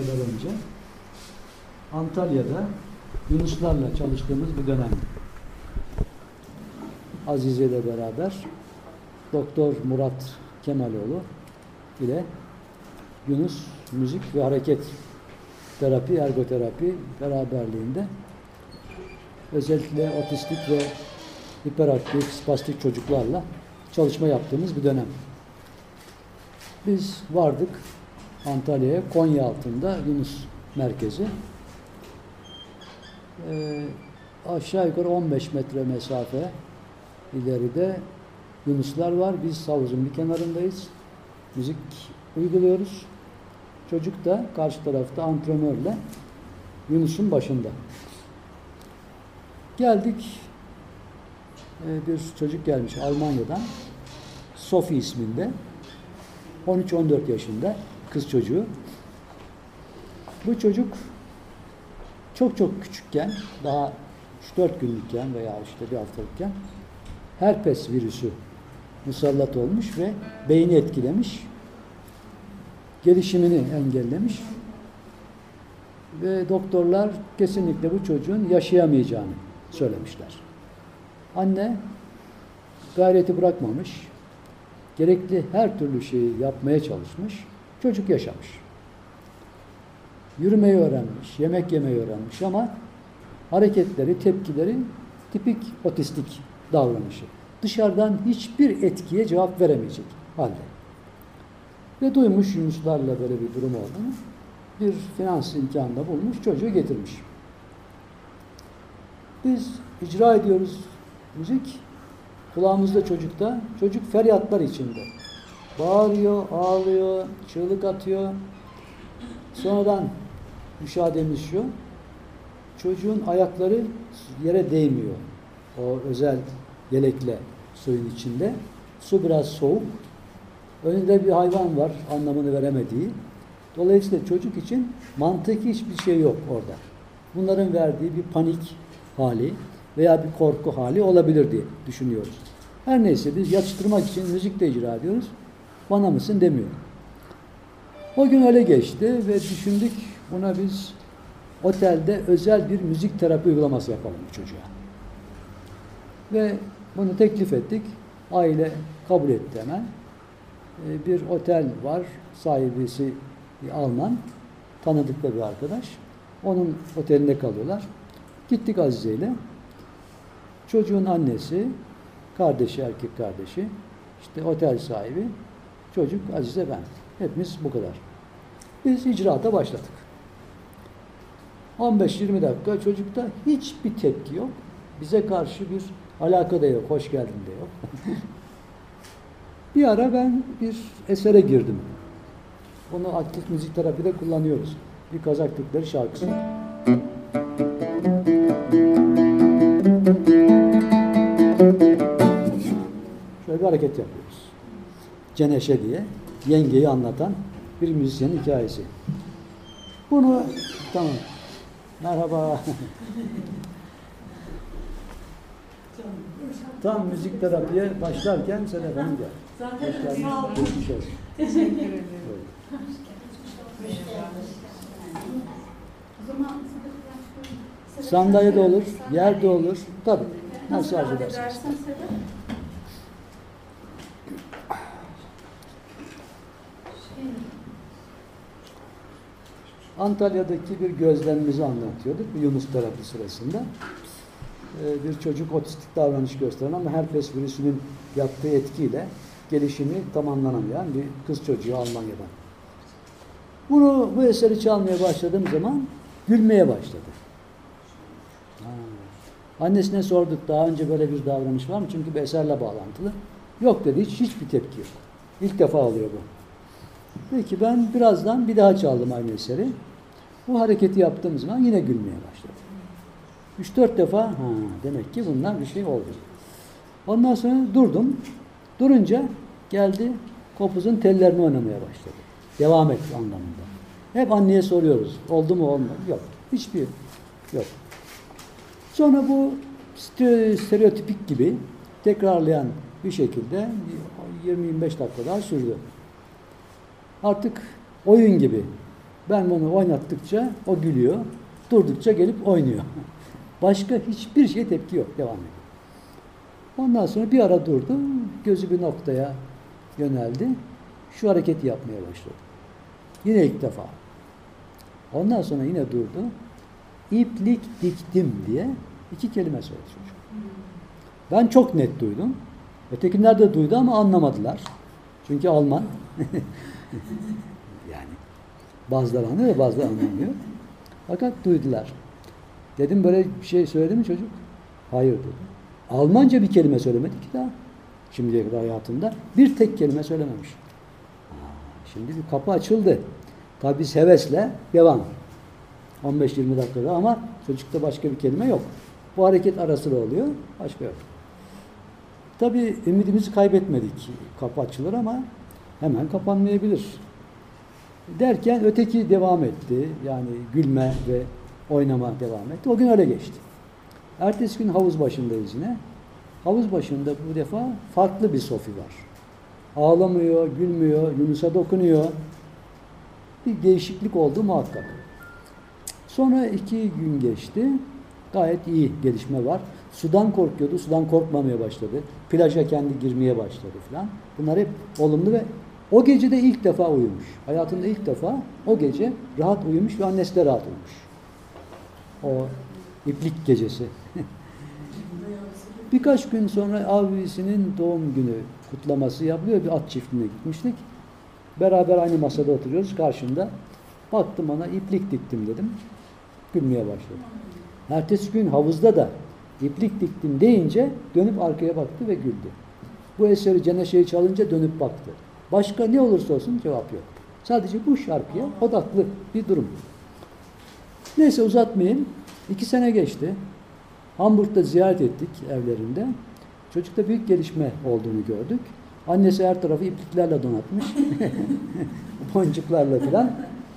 kadar önce Antalya'da Yunuslarla çalıştığımız bir dönem. Azize ile beraber Doktor Murat Kemaloğlu ile Yunus Müzik ve Hareket Terapi, Ergoterapi beraberliğinde özellikle otistik ve hiperaktif, spastik çocuklarla çalışma yaptığımız bir dönem. Biz vardık Antalya'ya, Konya altında Yunus merkezi. Ee, aşağı yukarı 15 metre mesafe ileride Yunuslar var. Biz havuzun bir kenarındayız. Müzik uyguluyoruz. Çocuk da karşı tarafta antrenörle Yunus'un başında. Geldik. Ee, bir çocuk gelmiş Almanya'dan. Sophie isminde. 13-14 yaşında kız çocuğu. Bu çocuk çok çok küçükken, daha 3-4 günlükken veya işte bir haftalıkken herpes virüsü musallat olmuş ve beyni etkilemiş, gelişimini engellemiş ve doktorlar kesinlikle bu çocuğun yaşayamayacağını söylemişler. Anne gayreti bırakmamış, gerekli her türlü şeyi yapmaya çalışmış, çocuk yaşamış. Yürümeyi öğrenmiş, yemek yemeyi öğrenmiş ama hareketleri, tepkileri tipik otistik davranışı. Dışarıdan hiçbir etkiye cevap veremeyecek halde. Ve duymuş Yunuslarla böyle bir durum olduğunu, bir finans imkanında bulmuş, çocuğu getirmiş. Biz icra ediyoruz müzik, kulağımızda çocukta, çocuk feryatlar içinde. Bağırıyor, ağlıyor, çığlık atıyor. Sonradan müşahedemiz şu, çocuğun ayakları yere değmiyor. O özel yelekle suyun içinde. Su biraz soğuk. Önünde bir hayvan var anlamını veremediği. Dolayısıyla çocuk için mantıki hiçbir şey yok orada. Bunların verdiği bir panik hali veya bir korku hali olabilir diye düşünüyoruz. Her neyse biz yatıştırmak için müzik de icra ediyoruz. Bana mısın demiyor. O gün öyle geçti ve düşündük buna biz otelde özel bir müzik terapi uygulaması yapalım bu çocuğa. Ve bunu teklif ettik. Aile kabul etti hemen. Ee, Bir otel var. Sahibisi bir Alman. Tanıdıklı bir arkadaş. Onun otelinde kalıyorlar. Gittik Azize ile. Çocuğun annesi, kardeşi, erkek kardeşi, işte otel sahibi, çocuk, Azize ben. Hepimiz bu kadar. Biz icraata başladık. 15-20 dakika çocukta hiçbir tepki yok. Bize karşı bir alaka da yok, hoş geldin de yok. bir ara ben bir esere girdim. Bunu aktif müzik terapide kullanıyoruz. Bir Kazak Türkleri şarkısı. Şöyle bir hareket yapıyoruz. Ceneşe diye yengeyi anlatan bir müzisyenin hikayesi. Bunu tamam. Merhaba. Tam müzik terapiye başlarken sen efendim gel. Zaten sağ olun. Teşekkür ederim. Sandalye de olur, yerde olur. Tabii. Nasıl arzu edersiniz? Antalya'daki bir gözlemimizi anlatıyorduk Yunus terapi sırasında. Ee, bir çocuk otistik davranış gösteren ama herpes virüsünün yaptığı etkiyle gelişimi tamamlanamayan bir kız çocuğu Almanya'dan. Bunu bu eseri çalmaya başladığım zaman gülmeye başladı. Ha. Annesine sorduk daha önce böyle bir davranış var mı? Çünkü bir eserle bağlantılı. Yok dedi hiç hiçbir tepki yok. İlk defa oluyor bu. Peki ben birazdan bir daha çaldım aynı eseri. Bu hareketi yaptığım zaman yine gülmeye başladı. 3-4 defa ha demek ki bundan bir şey oldu. Ondan sonra durdum. Durunca geldi kopuzun tellerini oynamaya başladı. Devam et anlamında. Hep anneye soruyoruz. Oldu mu olmadı? Yok. Hiçbir yok. Sonra bu ste- stereotipik gibi tekrarlayan bir şekilde 20-25 dakika daha sürdü. Artık oyun gibi Ben bunu oynattıkça o gülüyor. Durdukça gelip oynuyor. Başka hiçbir şey tepki yok. Devam ediyor. Ondan sonra bir ara durdu. Gözü bir noktaya yöneldi. Şu hareketi yapmaya başladı. Yine ilk defa. Ondan sonra yine durdu. İplik diktim diye iki kelime söyledi çocuk. Ben çok net duydum. Ötekiler de duydu ama anlamadılar. Çünkü Alman. bazıları anlıyor bazıları anlamıyor. Fakat duydular. Dedim böyle bir şey söyledi mi çocuk? Hayır dedi. Almanca bir kelime söylemedi ki daha. Şimdiye kadar hayatında bir tek kelime söylememiş. Şimdi bir kapı açıldı. Tabi biz hevesle devam. 15-20 dakikada ama çocukta başka bir kelime yok. Bu hareket ara sıra oluyor. Başka yok. Tabi ümidimizi kaybetmedik. Kapı açılır ama hemen kapanmayabilir. Derken öteki devam etti. Yani gülme ve oynama devam etti. O gün öyle geçti. Ertesi gün havuz başındayız yine. Havuz başında bu defa farklı bir Sofi var. Ağlamıyor, gülmüyor, Yunus'a dokunuyor. Bir değişiklik oldu muhakkak. Sonra iki gün geçti. Gayet iyi gelişme var. Sudan korkuyordu, sudan korkmamaya başladı. Plaja kendi girmeye başladı falan. Bunlar hep olumlu ve o gece de ilk defa uyumuş. Hayatında ilk defa o gece rahat uyumuş ve annesi de rahat uyumuş. O iplik gecesi. Birkaç gün sonra abisinin doğum günü kutlaması yapılıyor. Bir at çiftliğine gitmiştik. Beraber aynı masada oturuyoruz. Karşımda baktım ona iplik diktim dedim. Gülmeye başladı. Ertesi gün havuzda da iplik diktim deyince dönüp arkaya baktı ve güldü. Bu eseri Ceneşe'yi çalınca dönüp baktı. Başka ne olursa olsun cevap yok. Sadece bu şarkıya odaklı bir durum. Neyse uzatmayayım. İki sene geçti. Hamburg'da ziyaret ettik evlerinde. Çocukta büyük gelişme olduğunu gördük. Annesi her tarafı ipliklerle donatmış. Boncuklarla falan.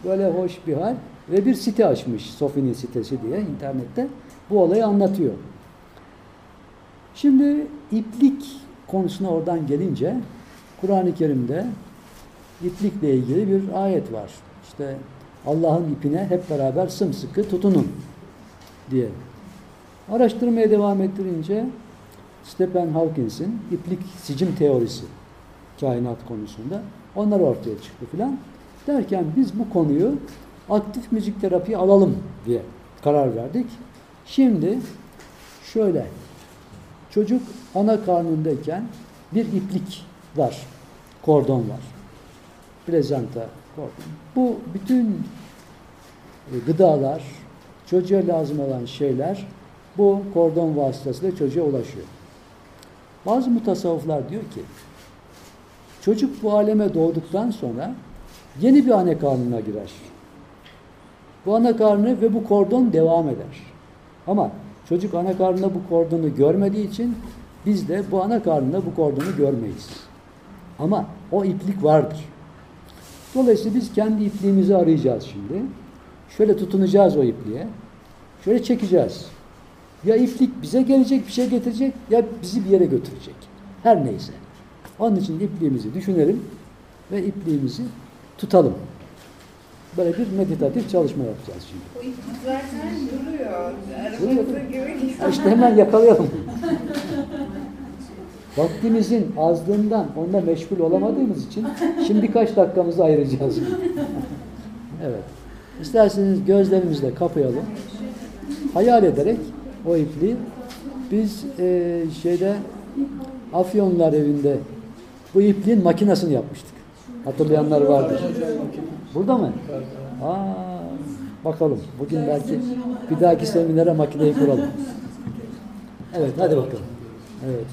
Böyle hoş bir hal. Ve bir site açmış. Sofi'nin sitesi diye internette. Bu olayı anlatıyor. Şimdi iplik konusuna oradan gelince Kur'an-ı Kerim'de iplikle ilgili bir ayet var. İşte Allah'ın ipine hep beraber sımsıkı tutunun diye. Araştırmaya devam ettirince Stephen Hawkins'in iplik sicim teorisi kainat konusunda onlar ortaya çıktı filan. Derken biz bu konuyu aktif müzik terapi alalım diye karar verdik. Şimdi şöyle çocuk ana karnındayken bir iplik var. Kordon var. Plezanta kordon. Bu bütün e, gıdalar, çocuğa lazım olan şeyler bu kordon vasıtasıyla çocuğa ulaşıyor. Bazı mutasavvıflar diyor ki çocuk bu aleme doğduktan sonra yeni bir anne karnına girer. Bu ana karnı ve bu kordon devam eder. Ama çocuk ana karnında bu kordonu görmediği için biz de bu ana karnında bu kordonu görmeyiz. Ama o iplik vardır. Dolayısıyla biz kendi ipliğimizi arayacağız şimdi. Şöyle tutunacağız o ipliğe. Şöyle çekeceğiz. Ya iplik bize gelecek, bir şey getirecek ya bizi bir yere götürecek. Her neyse. Onun için ipliğimizi düşünelim ve ipliğimizi tutalım. Böyle bir meditatif çalışma yapacağız şimdi. O ip zaten duruyor. Arabası gibi. İşte hemen yakalayalım. Vaktimizin azlığından onunla meşgul olamadığımız için şimdi birkaç dakikamızı ayıracağız. evet. İsterseniz gözlerimizi kapayalım. Hayal ederek o ipliği biz eee, şeyde Afyonlar evinde bu ipliğin makinesini yapmıştık. Hatırlayanlar vardır. Burada mı? Aa, bakalım. Bugün belki bir dahaki seminere makineyi kuralım. Evet, hadi bakalım. Evet.